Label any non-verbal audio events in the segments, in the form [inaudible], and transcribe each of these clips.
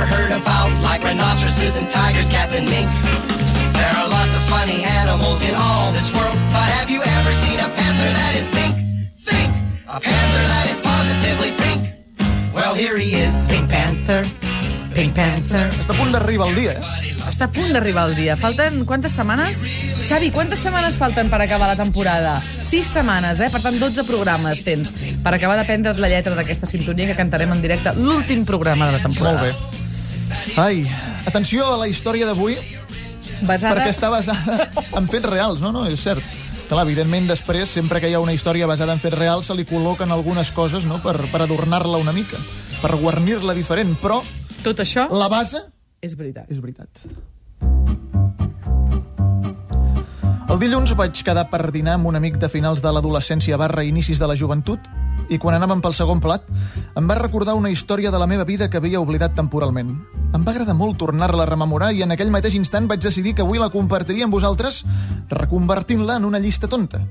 never heard about, like rhinoceroses and tigers, cats and mink. There are lots of funny animals in all this world, but have you ever seen a panther that is pink? Think! A panther that is positively pink. Well, here he is. Pink Panther, Pink Panther. Està a punt d'arribar el dia, eh? Està a punt d'arribar el dia. Falten quantes setmanes? Xavi, quantes setmanes falten per acabar la temporada? Sis setmanes, eh? Per tant, 12 programes tens per acabar d'aprendre't la lletra d'aquesta sintonia que cantarem en directe l'últim programa de la Molt temporada. bé. Ai, atenció a la història d'avui, Basada... perquè està basada en fets reals, no? No, és cert. Clar, evidentment, després, sempre que hi ha una història basada en fets reals, se li col·loquen algunes coses, no?, per, per adornar-la una mica, per guarnir-la diferent, però Tot això la base és veritat. és veritat. El dilluns vaig quedar per dinar amb un amic de finals de l'adolescència barra inicis de la joventut i quan anàvem pel segon plat em va recordar una història de la meva vida que havia oblidat temporalment. Em va agradar molt tornar-la a rememorar i en aquell mateix instant vaig decidir que avui la compartiria amb vosaltres reconvertint-la en una llista tonta.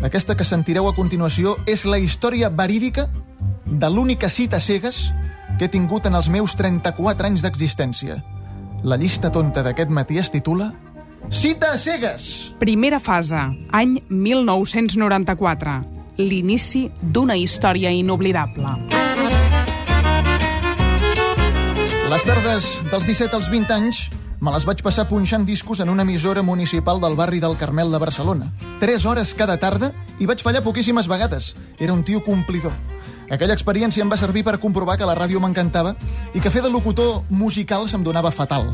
Aquesta que sentireu a continuació és la història verídica de l'única cita cegues que he tingut en els meus 34 anys d'existència. La llista tonta d'aquest matí es titula Cita a cegues! Primera fase, any 1994. L'inici d'una història inoblidable. Les tardes dels 17 als 20 anys me les vaig passar punxant discos en una emissora municipal del barri del Carmel de Barcelona. Tres hores cada tarda i vaig fallar poquíssimes vegades. Era un tio complidor. Aquella experiència em va servir per comprovar que la ràdio m'encantava i que fer de locutor musical se'm donava fatal.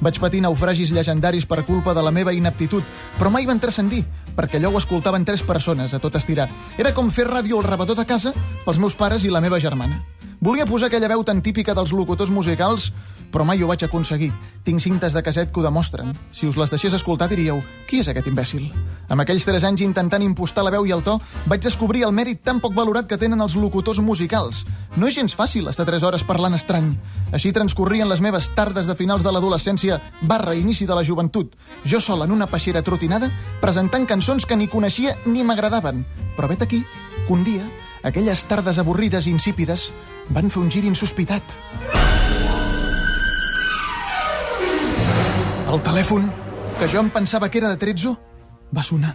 Vaig patir naufragis llegendaris per culpa de la meva ineptitud, però mai van transcendir, perquè allò ho escoltaven tres persones a tot estirar. Era com fer ràdio al rebedor de casa pels meus pares i la meva germana. Volia posar aquella veu tan típica dels locutors musicals, però mai ho vaig aconseguir. Tinc cintes de caset que ho demostren. Si us les deixés escoltar diríeu, qui és aquest imbècil? Amb aquells tres anys intentant impostar la veu i el to, vaig descobrir el mèrit tan poc valorat que tenen els locutors musicals. No és gens fàcil estar tres hores parlant estrany. Així transcorrien les meves tardes de finals de l'adolescència barra inici de la joventut. Jo sol en una peixera trotinada, presentant cançons que ni coneixia ni m'agradaven. Però vet aquí que un dia, aquelles tardes avorrides i insípides van fer un gir insospitat. El telèfon, que jo em pensava que era de Trezzo, va sonar.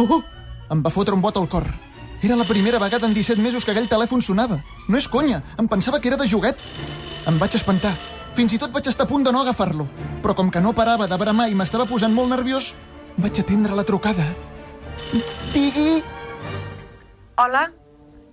Oh, oh! Em va fotre un bot al cor. Era la primera vegada en 17 mesos que aquell telèfon sonava. No és conya, em pensava que era de joguet. Em vaig espantar. Fins i tot vaig estar a punt de no agafar-lo. Però com que no parava de bramar i m'estava posant molt nerviós, vaig atendre la trucada. Digui... Hola,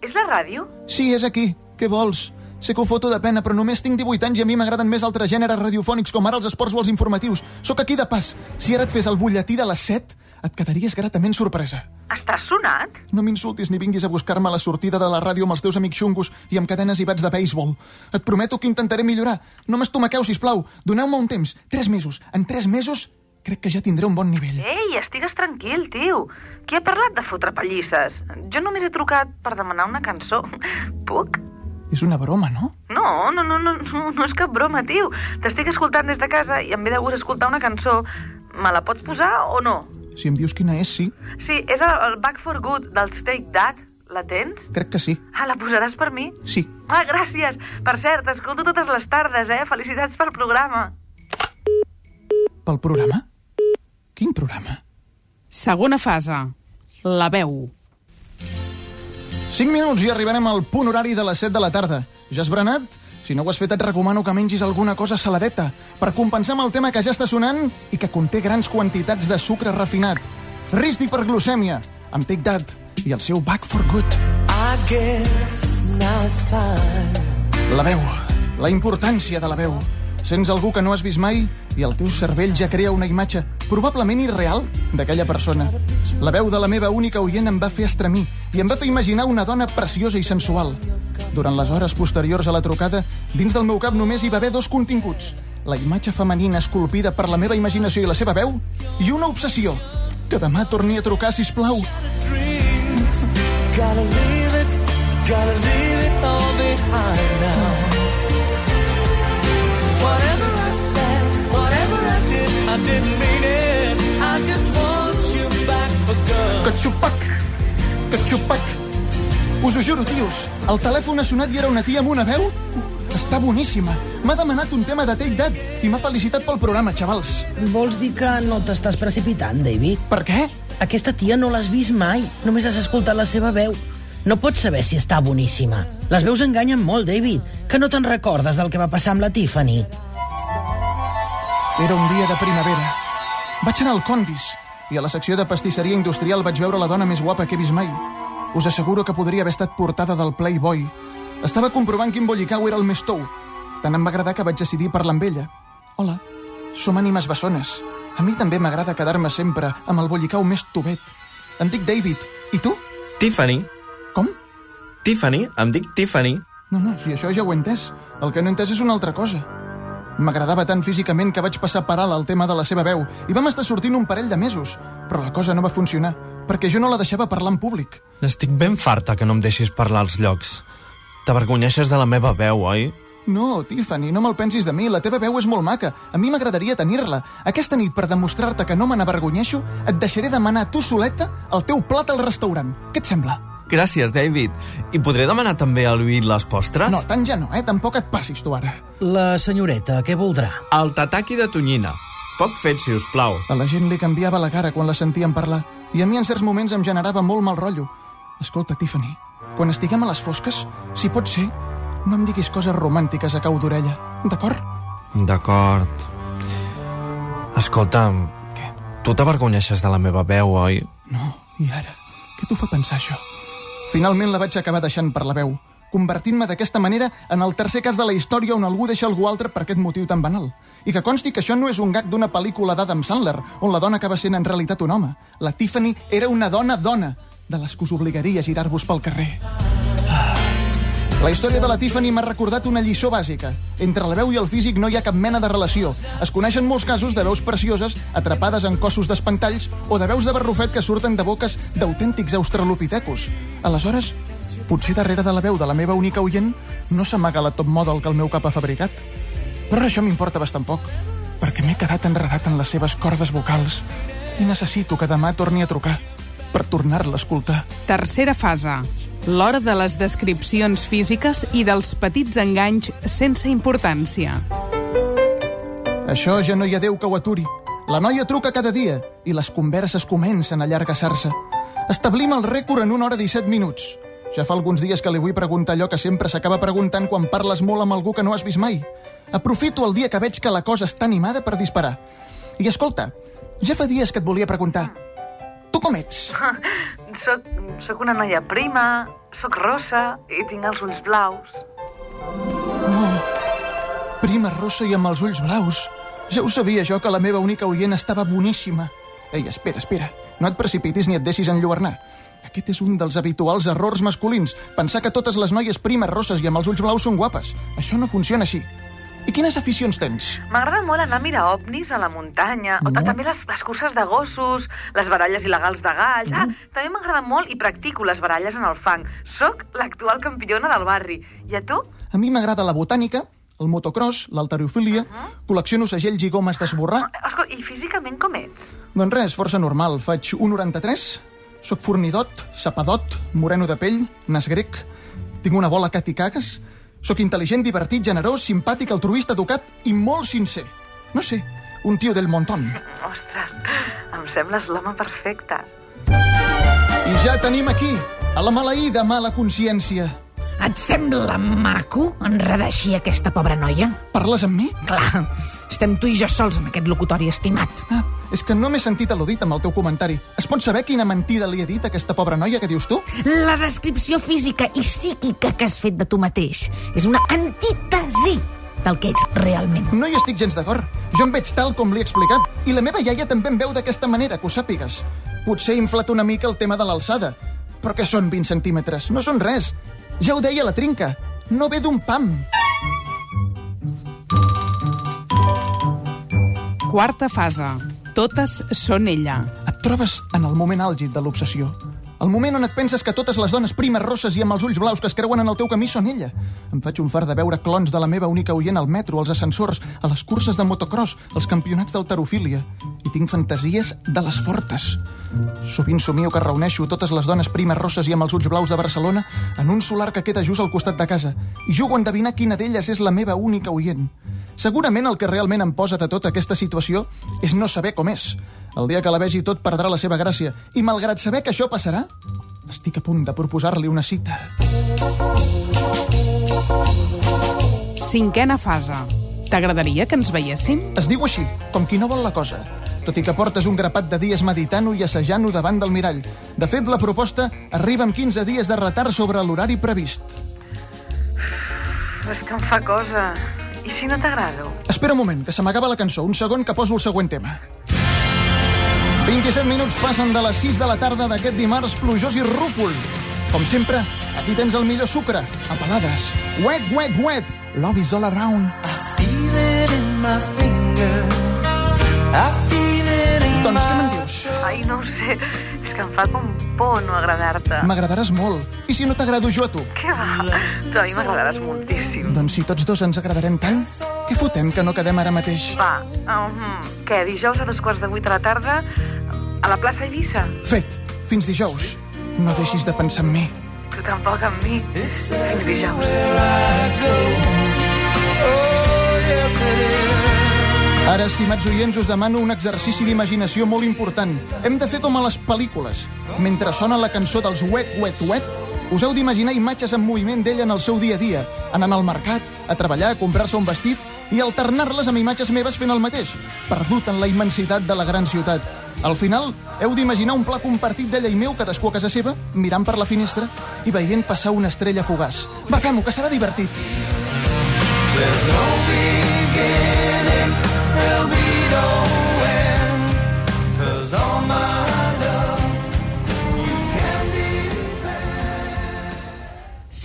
és la ràdio? Sí, és aquí. Què vols? Sé que ho foto de pena, però només tinc 18 anys i a mi m'agraden més altres gèneres radiofònics, com ara els esports o els informatius. Sóc aquí de pas. Si ara et fes el butlletí de les 7, et quedaries gratament sorpresa. Estàs sonat? No m'insultis ni vinguis a buscar-me a la sortida de la ràdio amb els teus amics xungos i amb cadenes i bats de béisbol. Et prometo que intentaré millorar. No m'estomaqueu, sisplau. Doneu-me un temps. Tres mesos. En tres mesos crec que ja tindré un bon nivell. Ei, estigues tranquil, tio. Qui ha parlat de fotre pallisses? Jo només he trucat per demanar una cançó. Puc? És una broma, no? No, no, no, no, no, no és cap broma, tio. T'estic escoltant des de casa i em ve de gust escoltar una cançó. Me la pots posar o no? Si em dius quina és, sí. Sí, és el, el Back for Good dels Take That. La tens? Crec que sí. Ah, la posaràs per mi? Sí. Ah, gràcies. Per cert, escolto totes les tardes, eh? Felicitats pel programa. Pel programa? Quin programa? Segona fase, la veu. 5 minuts i arribarem al punt horari de les 7 de la tarda. Ja has berenat? Si no ho has fet, et recomano que mengis alguna cosa saladeta per compensar amb el tema que ja està sonant i que conté grans quantitats de sucre refinat. Risc d'hiperglucèmia, amb Take That i el seu Back for Good. I guess time. La veu, la importància de la veu. Sents algú que no has vist mai i el teu cervell ja crea una imatge, probablement irreal, d'aquella persona. La veu de la meva única oient em va fer estremir i em va fer imaginar una dona preciosa i sensual. Durant les hores posteriors a la trucada, dins del meu cap només hi va haver dos continguts. La imatge femenina esculpida per la meva imaginació i la seva veu i una obsessió. Que demà torni a trucar, si plau. Gotta leave it, gotta leave it all behind now. Didn't mean it. I just want you back for good. Catxupac! Catxupac! Us ho juro, tios, el telèfon ha sonat i era una tia amb una veu Està boníssima. M'ha demanat un tema de Take That i m'ha felicitat pel programa, xavals. Vols dir que no t'estàs precipitant, David? Per què? Aquesta tia no l'has vist mai. Només has escoltat la seva veu. No pots saber si està boníssima. Les veus enganyen molt, David. Que no te'n recordes del que va passar amb la Tiffany? Era un dia de primavera. Vaig anar al Condis i a la secció de pastisseria industrial vaig veure la dona més guapa que he vist mai. Us asseguro que podria haver estat portada del Playboy. Estava comprovant quin bollicau era el més tou. Tant em va agradar que vaig decidir parlar amb ella. Hola, som ànimes bessones. A mi també m'agrada quedar-me sempre amb el bollicau més tovet. Em dic David. I tu? Tiffany. Com? Tiffany, em dic Tiffany. No, no, si això ja ho he entès. El que no he entès és una altra cosa. M'agradava tant físicament que vaig passar per alt el tema de la seva veu i vam estar sortint un parell de mesos, però la cosa no va funcionar, perquè jo no la deixava parlar en públic. Estic ben farta que no em deixis parlar als llocs. T'avergonyeixes de la meva veu, oi? No, Tiffany, no me'l pensis de mi, la teva veu és molt maca. A mi m'agradaria tenir-la. Aquesta nit, per demostrar-te que no me n'avergonyeixo, et deixaré demanar tu soleta el teu plat al restaurant. Què et sembla? Gràcies, David. I podré demanar també al Lluís les postres? No, tant ja no, eh? Tampoc et passis tu ara. La senyoreta, què voldrà? El tataki de tonyina. Poc fet, si us plau. A la gent li canviava la cara quan la sentíem parlar i a mi en certs moments em generava molt mal rotllo. Escolta, Tiffany, quan estiguem a les fosques, si pot ser, no em diguis coses romàntiques a cau d'orella, d'acord? D'acord. Escolta, tu t'avergonyeixes de la meva veu, oi? No, i ara? Què t'ho fa pensar, això? Finalment la vaig acabar deixant per la veu, convertint-me d'aquesta manera en el tercer cas de la història on algú deixa algú altre per aquest motiu tan banal. I que consti que això no és un gag d'una pel·lícula d'Adam Sandler, on la dona acaba sent en realitat un home. La Tiffany era una dona-dona, de les que us obligaria a girar-vos pel carrer. La història de la Tiffany m'ha recordat una lliçó bàsica. Entre la veu i el físic no hi ha cap mena de relació. Es coneixen molts casos de veus precioses atrapades en cossos d'espantalls o de veus de barrufet que surten de boques d'autèntics australopitecos. Aleshores, potser darrere de la veu de la meva única oient no s'amaga la top model que el meu cap ha fabricat. Però això m'importa bastant poc, perquè m'he quedat enredat en les seves cordes vocals i necessito que demà torni a trucar per tornar-la a escoltar. Tercera fase. L'hora de les descripcions físiques i dels petits enganys sense importància. Això ja no hi ha Déu que ho aturi. La noia truca cada dia i les converses comencen a allargassar-se. Establim el rècord en una hora 17 minuts. Ja fa alguns dies que li vull preguntar allò que sempre s'acaba preguntant quan parles molt amb algú que no has vist mai. Aprofito el dia que veig que la cosa està animada per disparar. I escolta, ja fa dies que et volia preguntar. Tu com ets? [laughs] Soc, soc una noia prima, soc rossa i tinc els ulls blaus. Prima rossa i amb els ulls blaus. Ja ho sabia jo, que la meva única oient estava boníssima. Ei, espera, espera. No et precipitis ni et deixis enlluernar. Aquest és un dels habituals errors masculins. Pensar que totes les noies primes rosses i amb els ulls blaus són guapes. Això no funciona així. I quines aficions tens? M'agrada molt anar a mirar ovnis a la muntanya, o ta- també les, les curses de gossos, les baralles il·legals de galls. Ah, també m'agrada molt i practico les baralles en el fang. Soc l'actual campiona del barri. I a tu? A mi m'agrada la botànica, el motocross, l'alterofília, col·lecciono segells i gomes d'esborrar. Escolta, i físicament com ets? Doncs res, força normal. Faig 1,93, sóc fornidot, sapadot, moreno de pell, nas grec, tinc una bola que t'hi cagues, sóc intel·ligent, divertit, generós, simpàtic, altruista, educat i molt sincer. No sé, un tio del montón. Ostres, em sembles l'home perfecte. I ja tenim aquí, a la maleïda mala consciència. Et sembla maco enredar així aquesta pobra noia? Parles amb mi? Clar, estem tu i jo sols en aquest locutori estimat. Ah, és que no m'he sentit al·ludit amb el teu comentari. Es pot saber quina mentida li he dit a aquesta pobra noia que dius tu? La descripció física i psíquica que has fet de tu mateix és una antítesi del que ets realment. No hi estic gens d'acord. Jo em veig tal com li he explicat. I la meva iaia també em veu d'aquesta manera, que ho sàpigues. Potser he inflat una mica el tema de l'alçada. Però què són 20 centímetres? No són res. Ja ho deia la trinca. No ve d'un pam. Quarta fase. Totes són ella. Et trobes en el moment àlgid de l'obsessió. El moment on et penses que totes les dones primes rosses i amb els ulls blaus que es creuen en el teu camí són ella. Em faig un far de veure clons de la meva única oient al metro, als ascensors, a les curses de motocross, als campionats d'alterofília. I tinc fantasies de les fortes. Sovint somio que reuneixo totes les dones primes rosses i amb els ulls blaus de Barcelona en un solar que queda just al costat de casa i jugo a endevinar quina d'elles és la meva única oient. Segurament el que realment em posa de tota aquesta situació és no saber com és. El dia que la vegi tot perdrà la seva gràcia i malgrat saber que això passarà, estic a punt de proposar-li una cita. Cinquena fase. T'agradaria que ens veiéssim? Es diu així, com qui no vol la cosa. Tot i que portes un grapat de dies meditant-ho i assajant-ho davant del mirall. De fet, la proposta arriba amb 15 dies de retard sobre l'horari previst. Però és que em fa cosa. I si no t'agrado? Espera un moment, que se m'acaba la cançó. Un segon que poso el següent tema. 27 minuts passen de les 6 de la tarda d'aquest dimarts plujós i rúfol. Com sempre, aquí tens el millor sucre, a pelades. Wet, wet, wet. Love is all around. Feel it in my finger. I feel it in Doncs què me'n dius? Ai, no ho sé. Que em fa com por no agradar-te. M'agradaràs molt. I si no t'agrado jo a tu? Què va? Tu a mi m'agradaràs moltíssim. Doncs si tots dos ens agradarem tant, què fotem que no quedem ara mateix? Va, uh -huh. què, dijous a dos quarts de vuit de la tarda a la plaça Eivissa? Fet. Fins dijous. No deixis de pensar en mi. Tu tampoc amb mi. Fins dijous. Ara, estimats oients, us demano un exercici d'imaginació molt important. Hem de fer com a les pel·lícules. Mentre sona la cançó dels Wet, Wet, Wet, us heu d'imaginar imatges en moviment d'ella en el seu dia a dia, anant al mercat, a treballar, a comprar-se un vestit i alternar-les amb imatges meves fent el mateix, perdut en la immensitat de la gran ciutat. Al final, heu d'imaginar un pla compartit d'ella i meu, cadascú a casa seva, mirant per la finestra i veient passar una estrella fugaç. Va, fem-ho, que serà divertit. There's no beginning,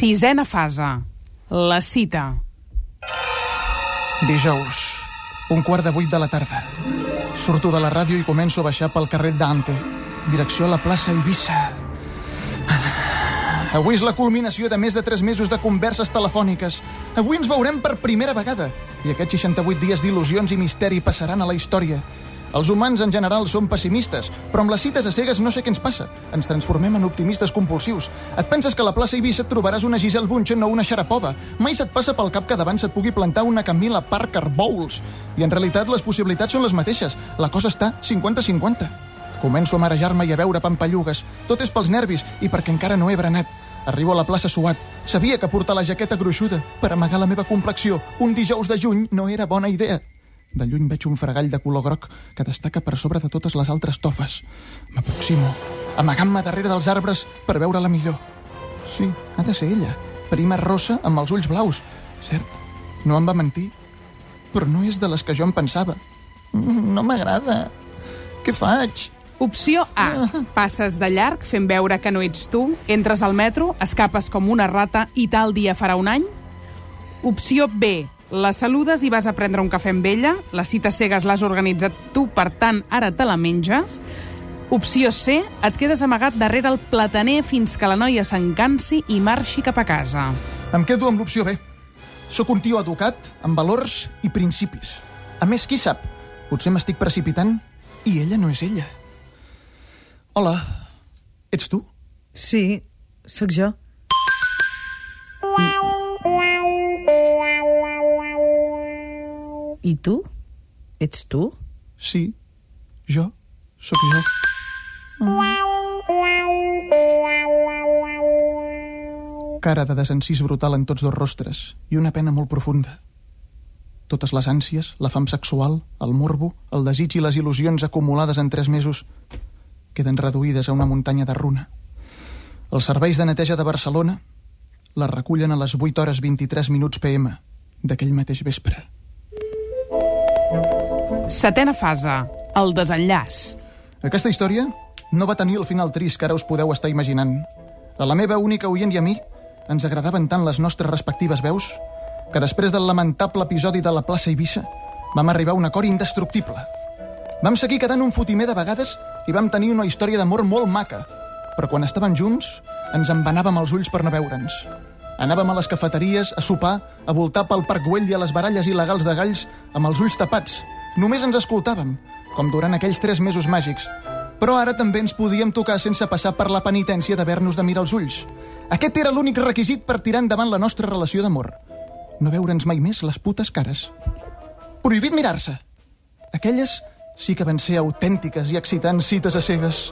Sisena fase. La cita. Dijous, un quart de vuit de la tarda. Surto de la ràdio i començo a baixar pel carrer Dante, direcció a la plaça Eivissa. Avui és la culminació de més de 3 mesos de converses telefòniques. Avui ens veurem per primera vegada. I aquests 68 dies d'il·lusions i misteri passaran a la història. Els humans en general són pessimistes, però amb les cites a cegues no sé què ens passa. Ens transformem en optimistes compulsius. Et penses que a la plaça Eivissa et trobaràs una Giselle Bunchen o una Sharapova. Mai se't passa pel cap que davant se't pugui plantar una Camila Parker Bowles. I en realitat les possibilitats són les mateixes. La cosa està 50-50. Començo a marejar-me i a veure pampallugues. Tot és pels nervis i perquè encara no he berenat. Arribo a la plaça suat. Sabia que portar la jaqueta gruixuda per amagar la meva complexió un dijous de juny no era bona idea. De lluny veig un fregall de color groc que destaca per sobre de totes les altres tofes. M'aproximo, amagant-me darrere dels arbres per veure-la millor. Sí, ha de ser ella. Prima rossa amb els ulls blaus. Cert, no em va mentir. Però no és de les que jo em pensava. Mm, No m'agrada. Què faig? Opció A. Passes de llarg fent veure que no ets tu, entres al metro, escapes com una rata i tal dia farà un any. Opció B. La saludes i vas a prendre un cafè amb ella. Les cites cegues l'has organitzat tu, per tant, ara te la menges. Opció C. Et quedes amagat darrere el plataner fins que la noia s'encansi i marxi cap a casa. Em quedo amb l'opció B. Sóc un tio educat, amb valors i principis. A més, qui sap? Potser m'estic precipitant i ella no és ella. Hola, ets tu? Sí, sóc jo. I... I tu? Ets tu? Sí, jo, sóc jo. Cara de desencís brutal en tots dos rostres i una pena molt profunda. Totes les ànsies, la fam sexual, el morbo, el desig i les il·lusions acumulades en tres mesos queden reduïdes a una muntanya de runa. Els serveis de neteja de Barcelona la recullen a les 8 hores 23 minuts PM d'aquell mateix vespre. Setena fase. El desenllaç. Aquesta història no va tenir el final trist que ara us podeu estar imaginant. A la meva única oient i a mi ens agradaven tant les nostres respectives veus que després del lamentable episodi de la plaça Eivissa vam arribar a un acord indestructible. Vam seguir quedant un fotimer de vegades i vam tenir una història d'amor molt maca, però quan estàvem junts ens embanàvem els ulls per no veure'ns. Anàvem a les cafeteries, a sopar, a voltar pel Parc Güell i a les baralles il·legals de galls amb els ulls tapats. Només ens escoltàvem, com durant aquells tres mesos màgics. Però ara també ens podíem tocar sense passar per la penitència d'haver-nos de mirar els ulls. Aquest era l'únic requisit per tirar endavant la nostra relació d'amor. No veure'ns mai més les putes cares. Prohibit mirar-se. Aquelles sí que van ser autèntiques i excitants cites a cegues.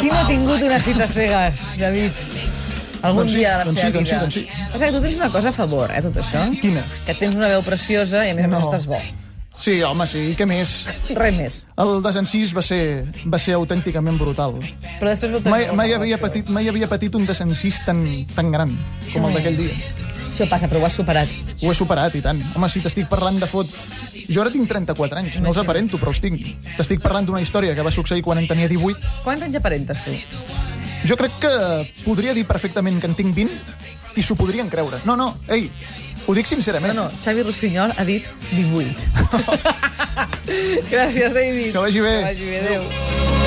Qui no ha tingut una cita a cegues, David? Algun Doncs sí, dia de la doncs seva sí, doncs sí, vida. doncs sí. Passa que tu tens una cosa a favor, eh, tot això. Quina? Que tens una veu preciosa i a més a més No. estàs bo. Sí, home, sí, què més? Res més. El desencís va ser, va ser autènticament brutal. Però després vau tenir Mai, mai, havia patit, mai havia patit un desencís tan, tan gran com el d'aquell dia. Això passa, però ho has superat. Ho he superat, i tant. Home, si t'estic parlant de fot... Jo ara tinc 34 anys, no els aparento, però els tinc. T'estic parlant d'una història que va succeir quan en tenia 18. Quants anys aparentes, tu? Jo crec que podria dir perfectament que en tinc 20 i s'ho podrien creure. No, no, ei, ho dic No, sincerament. no, Xavi Rossinyol ha dit 18. [laughs] [laughs] Gràcies, David. Que vagi bé. Que vagi bé, adéu.